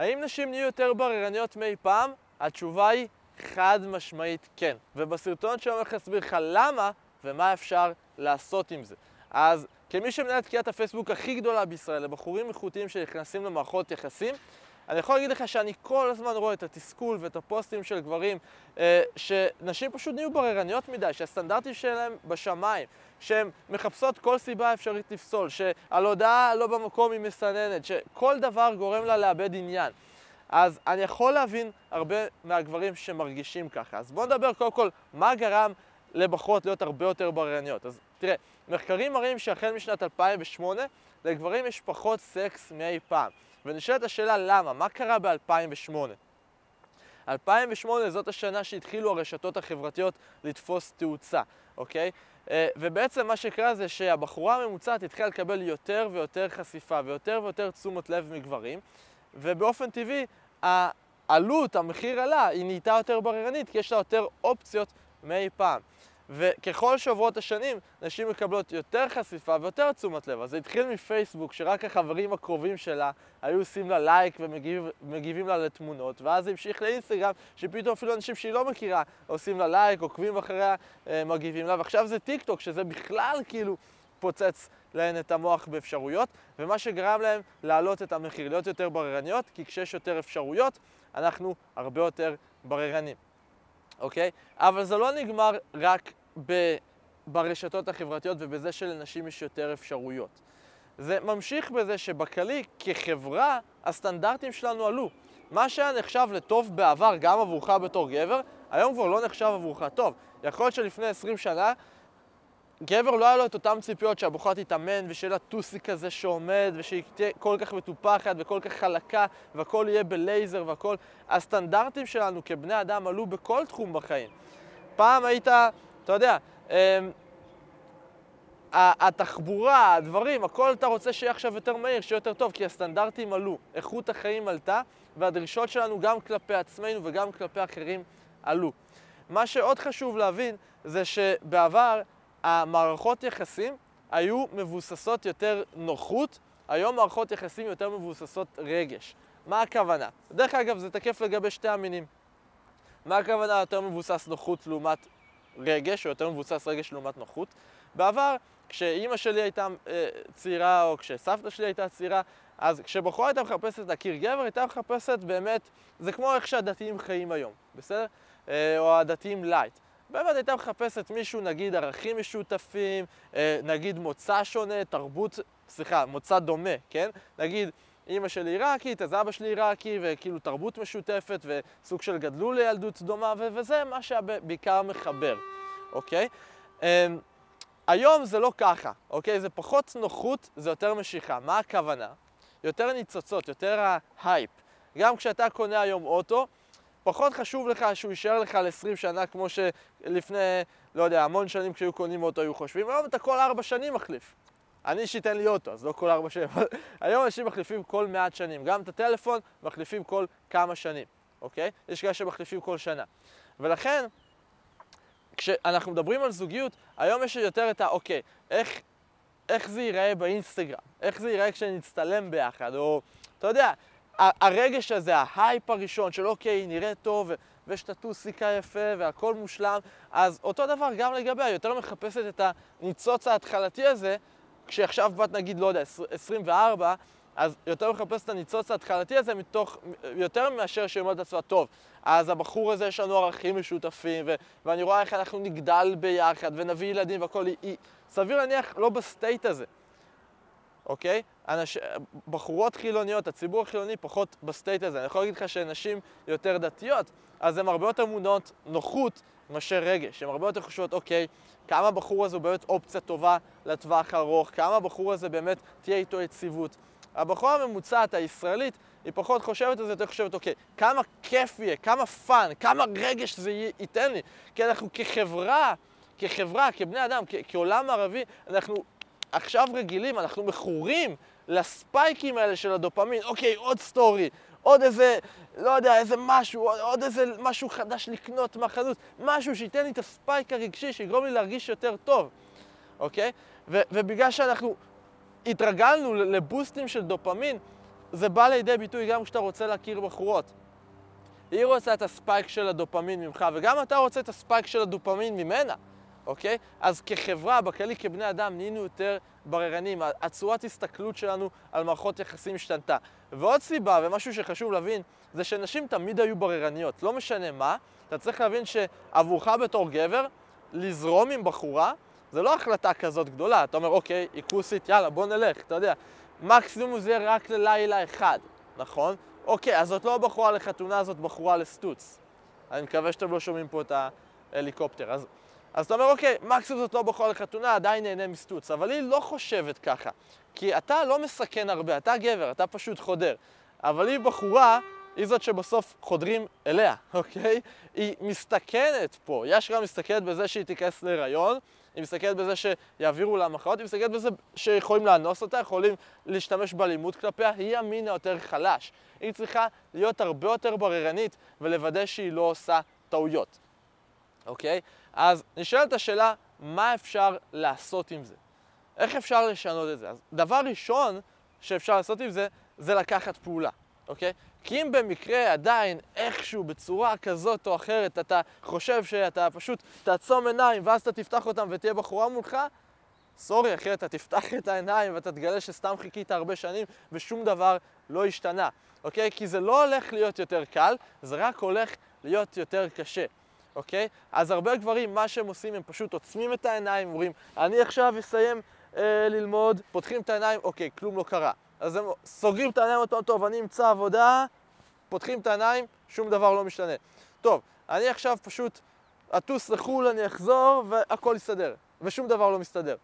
האם נשים נהיו יותר בררניות מאי פעם? התשובה היא חד משמעית כן. ובסרטון שאני הולך להסביר לך למה ומה אפשר לעשות עם זה. אז כמי שמנהל את קהילת הפייסבוק הכי גדולה בישראל, לבחורים איכותיים שנכנסים למערכות יחסים, אני יכול להגיד לך שאני כל הזמן רואה את התסכול ואת הפוסטים של גברים, אה, שנשים פשוט נהיו בררניות מדי, שהסטנדרטים שלהם בשמיים, שהן מחפשות כל סיבה אפשרית לפסול, שעל הודעה לא במקום היא מסננת, שכל דבר גורם לה לאבד עניין. אז אני יכול להבין הרבה מהגברים שמרגישים ככה. אז בואו נדבר קודם כל מה גרם לבחורות להיות הרבה יותר בררניות. אז תראה, מחקרים מראים שהחל משנת 2008 לגברים יש פחות סקס מאי פעם. ונשאלת השאלה למה, מה קרה ב-2008? 2008 זאת השנה שהתחילו הרשתות החברתיות לתפוס תאוצה, אוקיי? אה, ובעצם מה שקרה זה שהבחורה הממוצעת התחילה לקבל יותר ויותר חשיפה ויותר ויותר תשומת לב מגברים, ובאופן טבעי העלות, המחיר עלה, היא נהייתה יותר בררנית כי יש לה יותר אופציות מאי פעם. וככל שעוברות השנים, נשים מקבלות יותר חשיפה ויותר תשומת לב. אז זה התחיל מפייסבוק, שרק החברים הקרובים שלה היו עושים לה לייק ומגיבים לה לתמונות, ואז זה המשיך לאינסטגרם, שפתאום אפילו אנשים שהיא לא מכירה עושים לה לייק, עוקבים אחריה, אה, מגיבים לה, ועכשיו זה טיק טוק, שזה בכלל כאילו פוצץ להן את המוח באפשרויות, ומה שגרם להן להעלות את המחיר, להיות יותר בררניות, כי כשיש יותר אפשרויות, אנחנו הרבה יותר בררנים. אוקיי? אבל זה לא נגמר רק ב, ברשתות החברתיות ובזה שלנשים יש יותר אפשרויות. זה ממשיך בזה שבכללי, כחברה, הסטנדרטים שלנו עלו. מה שהיה נחשב לטוב בעבר, גם עבורך בתור גבר, היום כבר לא נחשב עבורך טוב. יכול להיות שלפני 20 שנה, גבר לא היה לו את אותן ציפיות שהבחורה תתאמן ושיהיה לה טוסי כזה שעומד ושהיא תהיה כל כך מטופחת וכל כך חלקה והכל יהיה בלייזר והכל. הסטנדרטים שלנו כבני אדם עלו בכל תחום בחיים. פעם היית אתה יודע, אמ, התחבורה, הדברים, הכל אתה רוצה שיהיה עכשיו יותר מהיר, שיהיה יותר טוב, כי הסטנדרטים עלו, איכות החיים עלתה, והדרישות שלנו גם כלפי עצמנו וגם כלפי אחרים עלו. מה שעוד חשוב להבין זה שבעבר המערכות יחסים היו מבוססות יותר נוחות, היום מערכות יחסים יותר מבוססות רגש. מה הכוונה? דרך אגב, זה תקף לגבי שתי המינים. מה הכוונה יותר מבוסס נוחות לעומת רגש, או יותר מבוסס רגש לעומת נוחות. בעבר, כשאימא שלי הייתה אה, צעירה, או כשסבתא שלי הייתה צעירה, אז כשבחורה הייתה מחפשת להכיר גבר, הייתה מחפשת באמת, זה כמו איך שהדתיים חיים היום, בסדר? אה, או הדתיים לייט. באמת הייתה מחפשת מישהו, נגיד ערכים משותפים, אה, נגיד מוצא שונה, תרבות, סליחה, מוצא דומה, כן? נגיד אימא שלי עיראקית, אז אבא שלי עיראקי, וכאילו תרבות משותפת, וסוג של גדלו לילדות דומה, ו- וזה מה שבעיקר מחבר, אוקיי? Um, היום זה לא ככה, אוקיי? זה פחות נוחות, זה יותר משיכה. מה הכוונה? יותר ניצוצות, יותר ההייפ. גם כשאתה קונה היום אוטו, פחות חשוב לך שהוא יישאר לך ל-20 שנה כמו שלפני, לא יודע, המון שנים כשהיו קונים אוטו היו חושבים, היום אתה כל 4 שנים מחליף. אני אישית אין לי אוטו, אז לא כל ארבע שנים, אבל היום אנשים מחליפים כל מעט שנים. גם את הטלפון מחליפים כל כמה שנים, אוקיי? יש כאלה שמחליפים כל שנה. ולכן, כשאנחנו מדברים על זוגיות, היום יש יותר את ה... אוקיי, איך, איך זה ייראה באינסטגרם? איך זה ייראה כשנצטלם ביחד? או, אתה יודע, הרגש הזה, ההייפ הראשון של אוקיי, נראה טוב, ויש את הטוסיקה יפה והכל מושלם, אז אותו דבר גם לגביה, יותר מחפשת את הניצוץ ההתחלתי הזה, כשעכשיו בת נגיד, לא יודע, 24, אז יותר מחפש את הניצוץ ההתחלתי הזה מתוך, יותר מאשר שהיא אומרת לעצמה, טוב, אז הבחור הזה יש לנו ערכים משותפים, ו- ואני רואה איך אנחנו נגדל ביחד, ונביא ילדים והכל, היא, היא סביר להניח לא ב state הזה, אוקיי? אנש... בחורות חילוניות, הציבור החילוני פחות ב state הזה. אני יכול להגיד לך שנשים יותר דתיות, אז הן הרבה יותר מונעות נוחות מאשר רגש. הן הרבה יותר חושבות, אוקיי, כמה הבחור הזה הוא באמת אופציה טובה לטווח הארוך, כמה הבחור הזה באמת תהיה איתו יציבות. הבחורה הממוצעת הישראלית, היא פחות חושבת על זה, יותר חושבת, אוקיי, כמה כיף יהיה, כמה fun, כמה רגש זה ייתן לי. כי אנחנו כחברה, כחברה, כבני אדם, כעולם ערבי, אנחנו עכשיו רגילים, אנחנו מכורים לספייקים האלה של הדופמין. אוקיי, עוד סטורי, עוד איזה, לא יודע, איזה משהו, עוד איזה משהו חדש לקנות מהחנות, משהו שייתן לי את הספייק הרגשי, שיגרום לי להרגיש יותר טוב, אוקיי? ו- ובגלל שאנחנו התרגלנו לבוסטים של דופמין, זה בא לידי ביטוי גם כשאתה רוצה להכיר בחורות. היא רוצה את הספייק של הדופמין ממך, וגם אתה רוצה את הספייק של הדופמין ממנה, אוקיי? אז כחברה, בכללי כבני אדם, נהיינו יותר בררנים. הצורת הסתכלות שלנו על מערכות יחסים השתנתה. ועוד סיבה, ומשהו שחשוב להבין, זה שנשים תמיד היו בררניות. לא משנה מה, אתה צריך להבין שעבורך בתור גבר, לזרום עם בחורה, זה לא החלטה כזאת גדולה. אתה אומר, אוקיי, היא כוסית, יאללה, בוא נלך, אתה יודע. מקסימום זה יהיה רק ללילה אחד, נכון? אוקיי, אז זאת לא בחורה לחתונה, זאת בחורה לסטוץ. אני מקווה שאתם לא שומעים פה את ההליקופטר. אז, אז אתה אומר, אוקיי, מקסימום זאת לא בחורה לחתונה, עדיין נהנה מסטוץ. אבל היא לא חושבת ככה. כי אתה לא מסכן הרבה, אתה גבר, אתה פשוט חודר. אבל היא בחורה, היא זאת שבסוף חודרים אליה, אוקיי? היא מסתכנת פה. היא אשכרה מסתכנת בזה שהיא תיכנס להיריון, היא מסתכלת בזה שיעבירו לה מחאות, היא מסתכלת בזה שיכולים לאנוס אותה, יכולים להשתמש באלימות כלפיה, היא המין היותר חלש. היא צריכה להיות הרבה יותר בררנית ולוודא שהיא לא עושה טעויות, אוקיי? אז נשאלת השאלה, מה אפשר לעשות עם זה? איך אפשר לשנות את זה? אז דבר ראשון שאפשר לעשות עם זה, זה לקחת פעולה, אוקיי? כי אם במקרה עדיין איכשהו בצורה כזאת או אחרת אתה חושב שאתה פשוט תעצום עיניים ואז אתה תפתח אותם ותהיה בחורה מולך, סורי אחי, אתה תפתח את העיניים ואתה תגלה שסתם חיכית הרבה שנים ושום דבר לא השתנה, אוקיי? כי זה לא הולך להיות יותר קל, זה רק הולך להיות יותר קשה, אוקיי? אז הרבה גברים, מה שהם עושים, הם פשוט עוצמים את העיניים, אומרים, אני עכשיו אסיים אה, ללמוד, פותחים את העיניים, אוקיי, כלום לא קרה. אז הם סוגרים את העיניים אותו, טוב, אני אמצא עבודה, פותחים את העיניים, שום דבר לא משתנה. טוב, אני עכשיו פשוט אטוס לחו"ל, אני אחזור, והכל יסתדר, ושום דבר לא מסתדר.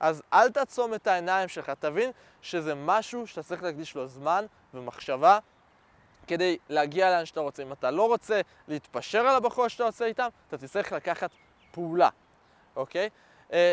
אז אל תעצום את העיניים שלך, תבין שזה משהו שאתה צריך להקדיש לו זמן ומחשבה כדי להגיע לאן שאתה רוצה. אם אתה לא רוצה להתפשר על הבחור שאתה רוצה איתם, אתה תצטרך לקחת פעולה, אוקיי? אה,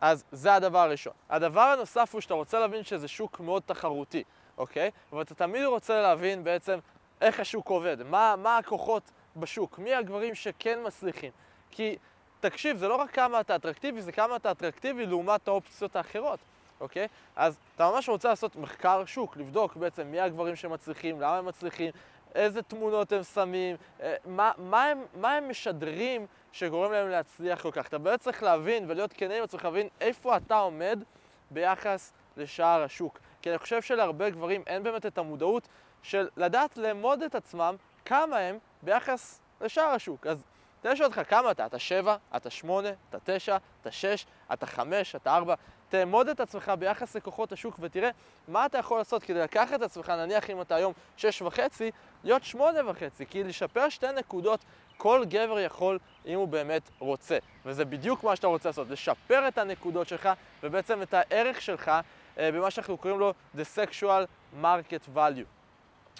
אז זה הדבר הראשון. הדבר הנוסף הוא שאתה רוצה להבין שזה שוק מאוד תחרותי, אוקיי? ואתה תמיד רוצה להבין בעצם איך השוק עובד, מה, מה הכוחות בשוק, מי הגברים שכן מצליחים. כי תקשיב, זה לא רק כמה אתה אטרקטיבי, זה כמה אתה אטרקטיבי לעומת האופציות האחרות, אוקיי? אז אתה ממש רוצה לעשות מחקר שוק, לבדוק בעצם מי הגברים שמצליחים, למה הם מצליחים, איזה תמונות הם שמים, אה, מה, מה, הם, מה הם משדרים שגורם להם להצליח כל כך. אתה באמת צריך להבין ולהיות כנה עם עצמך, להבין איפה אתה עומד ביחס לשער השוק. כי אני חושב שלהרבה גברים אין באמת את המודעות של לדעת לאמוד את עצמם כמה הם ביחס לשער השוק. אז תן לשאול אותך כמה אתה, אתה שבע, אתה שמונה, אתה תשע, אתה שש, אתה חמש, אתה ארבע. תאמוד את עצמך ביחס לכוחות השוק ותראה מה אתה יכול לעשות כדי לקחת את עצמך, נניח אם אתה היום שש וחצי, להיות שמונה וחצי, כי לשפר שתי נקודות כל גבר יכול אם הוא באמת רוצה. וזה בדיוק מה שאתה רוצה לעשות, לשפר את הנקודות שלך ובעצם את הערך שלך אה, במה שאנחנו קוראים לו The Sexual Market Value,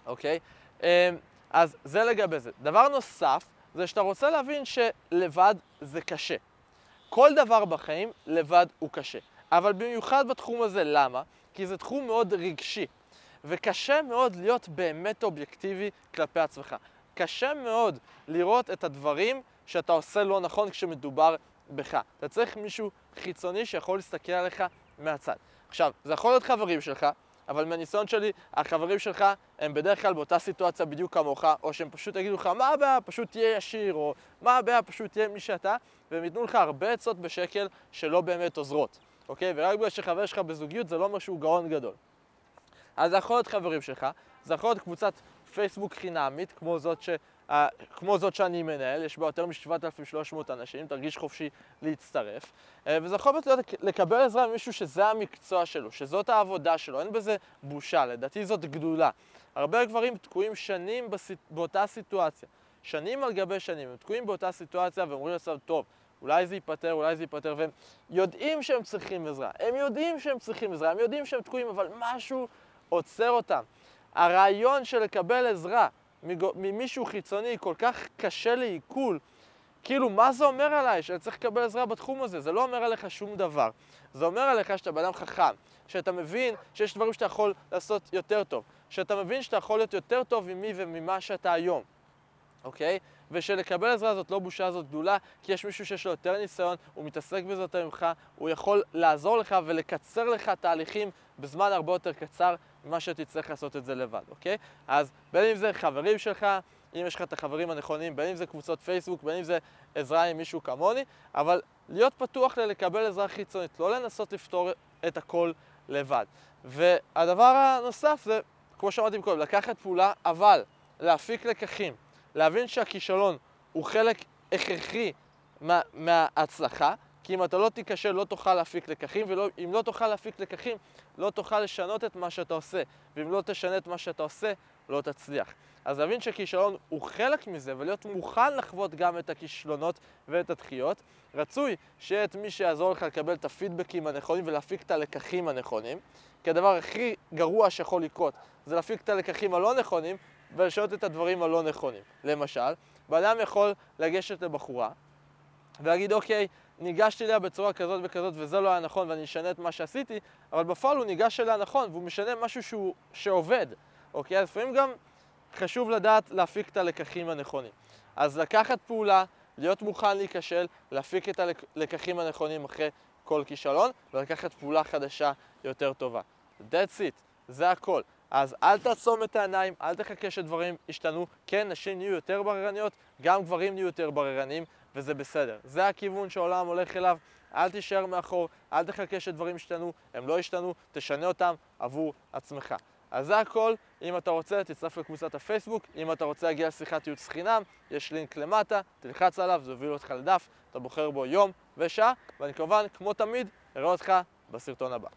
אוקיי? אה, אז זה לגבי זה. דבר נוסף, זה שאתה רוצה להבין שלבד זה קשה. כל דבר בחיים לבד הוא קשה. אבל במיוחד בתחום הזה, למה? כי זה תחום מאוד רגשי, וקשה מאוד להיות באמת אובייקטיבי כלפי עצמך. קשה מאוד לראות את הדברים שאתה עושה לא נכון כשמדובר בך. אתה צריך מישהו חיצוני שיכול להסתכל עליך מהצד. עכשיו, זה יכול להיות חברים שלך, אבל מהניסיון שלי, החברים שלך הם בדרך כלל באותה סיטואציה בדיוק כמוך, או שהם פשוט יגידו לך, מה הבעיה, פשוט תהיה ישיר, או מה הבעיה, פשוט תהיה מי שאתה, והם ייתנו לך הרבה עצות בשקל שלא באמת עוזרות, אוקיי? ורק בגלל שחבר שלך בזוגיות זה לא אומר שהוא גאון גדול. אז זה יכול להיות חברים שלך, זה יכול להיות קבוצת פייסבוק חינמית, כמו זאת, ש, uh, כמו זאת שאני מנהל, יש בה יותר מ-7,300 אנשים, תרגיש חופשי להצטרף. Uh, וזה יכול להיות לקבל עזרה ממישהו שזה המקצוע שלו, שזאת העבודה שלו, אין בזה בושה, לדעתי זאת גדולה. הרבה גברים תקועים שנים בסיט... באותה סיטואציה, שנים על גבי שנים, הם תקועים באותה סיטואציה ואומרים לעצמם, טוב, אולי זה ייפתר, אולי זה ייפתר, והם יודעים שהם צריכים עזרה, הם יודעים שהם צריכים עזרה, הם יודעים שהם תקועים, אבל משהו עוצר אותם. הרעיון של לקבל עזרה ממישהו חיצוני כל כך קשה לעיכול, כאילו, מה זה אומר עליי שאני צריך לקבל עזרה בתחום הזה? זה לא אומר עליך שום דבר. זה אומר עליך שאתה בן אדם חכם, שאתה מבין שיש דברים שאתה יכול לעשות יותר טוב, שאתה מבין שאתה יכול להיות יותר טוב ממי וממה שאתה היום, אוקיי? ושלקבל עזרה זאת לא בושה, זאת גדולה, כי יש מישהו שיש לו יותר ניסיון, הוא מתעסק בזה יותר ממך, הוא יכול לעזור לך ולקצר לך תהליכים בזמן הרבה יותר קצר ממה שתצטרך לעשות את זה לבד, אוקיי? אז בין אם זה חברים שלך, אם יש לך את החברים הנכונים, בין אם זה קבוצות פייסבוק, בין אם זה עזרה עם מישהו כמוני, אבל להיות פתוח ללקבל עזרה חיצונית, לא לנסות לפתור את הכל לבד. והדבר הנוסף זה, כמו שאמרתי קודם, לקחת פעולה, אבל להפיק לקחים, להבין שהכישלון הוא חלק הכרחי מה, מההצלחה, כי אם אתה לא תיכשל לא תוכל להפיק לקחים, ואם לא תוכל להפיק לקחים לא תוכל לשנות את מה שאתה עושה, ואם לא תשנה את מה שאתה עושה לא תצליח. אז להבין שכישלון הוא חלק מזה, ולהיות מוכן לחוות גם את הכישלונות ואת הדחיות. רצוי שיהיה את מי שיעזור לך לקבל את הפידבקים הנכונים ולהפיק את הלקחים הנכונים, כי הדבר הכי גרוע שיכול לקרות זה להפיק את הלקחים הלא נכונים ולשנות את הדברים הלא נכונים. למשל, באדם יכול לגשת לבחורה ולהגיד, אוקיי, ניגשתי אליה בצורה כזאת וכזאת וזה לא היה נכון ואני אשנה את מה שעשיתי, אבל בפועל הוא ניגש אליה נכון והוא משנה משהו שהוא, שעובד, אוקיי? אז לפעמים גם חשוב לדעת להפיק את הלקחים הנכונים. אז לקחת פעולה, להיות מוכן להיכשל, להפיק את הלקחים הנכונים אחרי כל כישלון ולקחת פעולה חדשה יותר טובה. That's it, זה הכל. אז אל תעצום את העיניים, אל תחכה שדברים ישתנו. כן, נשים נהיו יותר בררניות, גם גברים נהיו יותר בררנים, וזה בסדר. זה הכיוון שהעולם הולך אליו, אל תישאר מאחור, אל תחכה שדברים ישתנו, הם לא ישתנו, תשנה אותם עבור עצמך. אז זה הכל, אם אתה רוצה תצטרף לקבוצת הפייסבוק, אם אתה רוצה להגיע לשיחת ייעוץ חינם, יש לינק למטה, תלחץ עליו, זה יוביל אותך לדף, אתה בוחר בו יום ושעה, ואני כמובן, כמו תמיד, אראה אותך בסרטון הבא.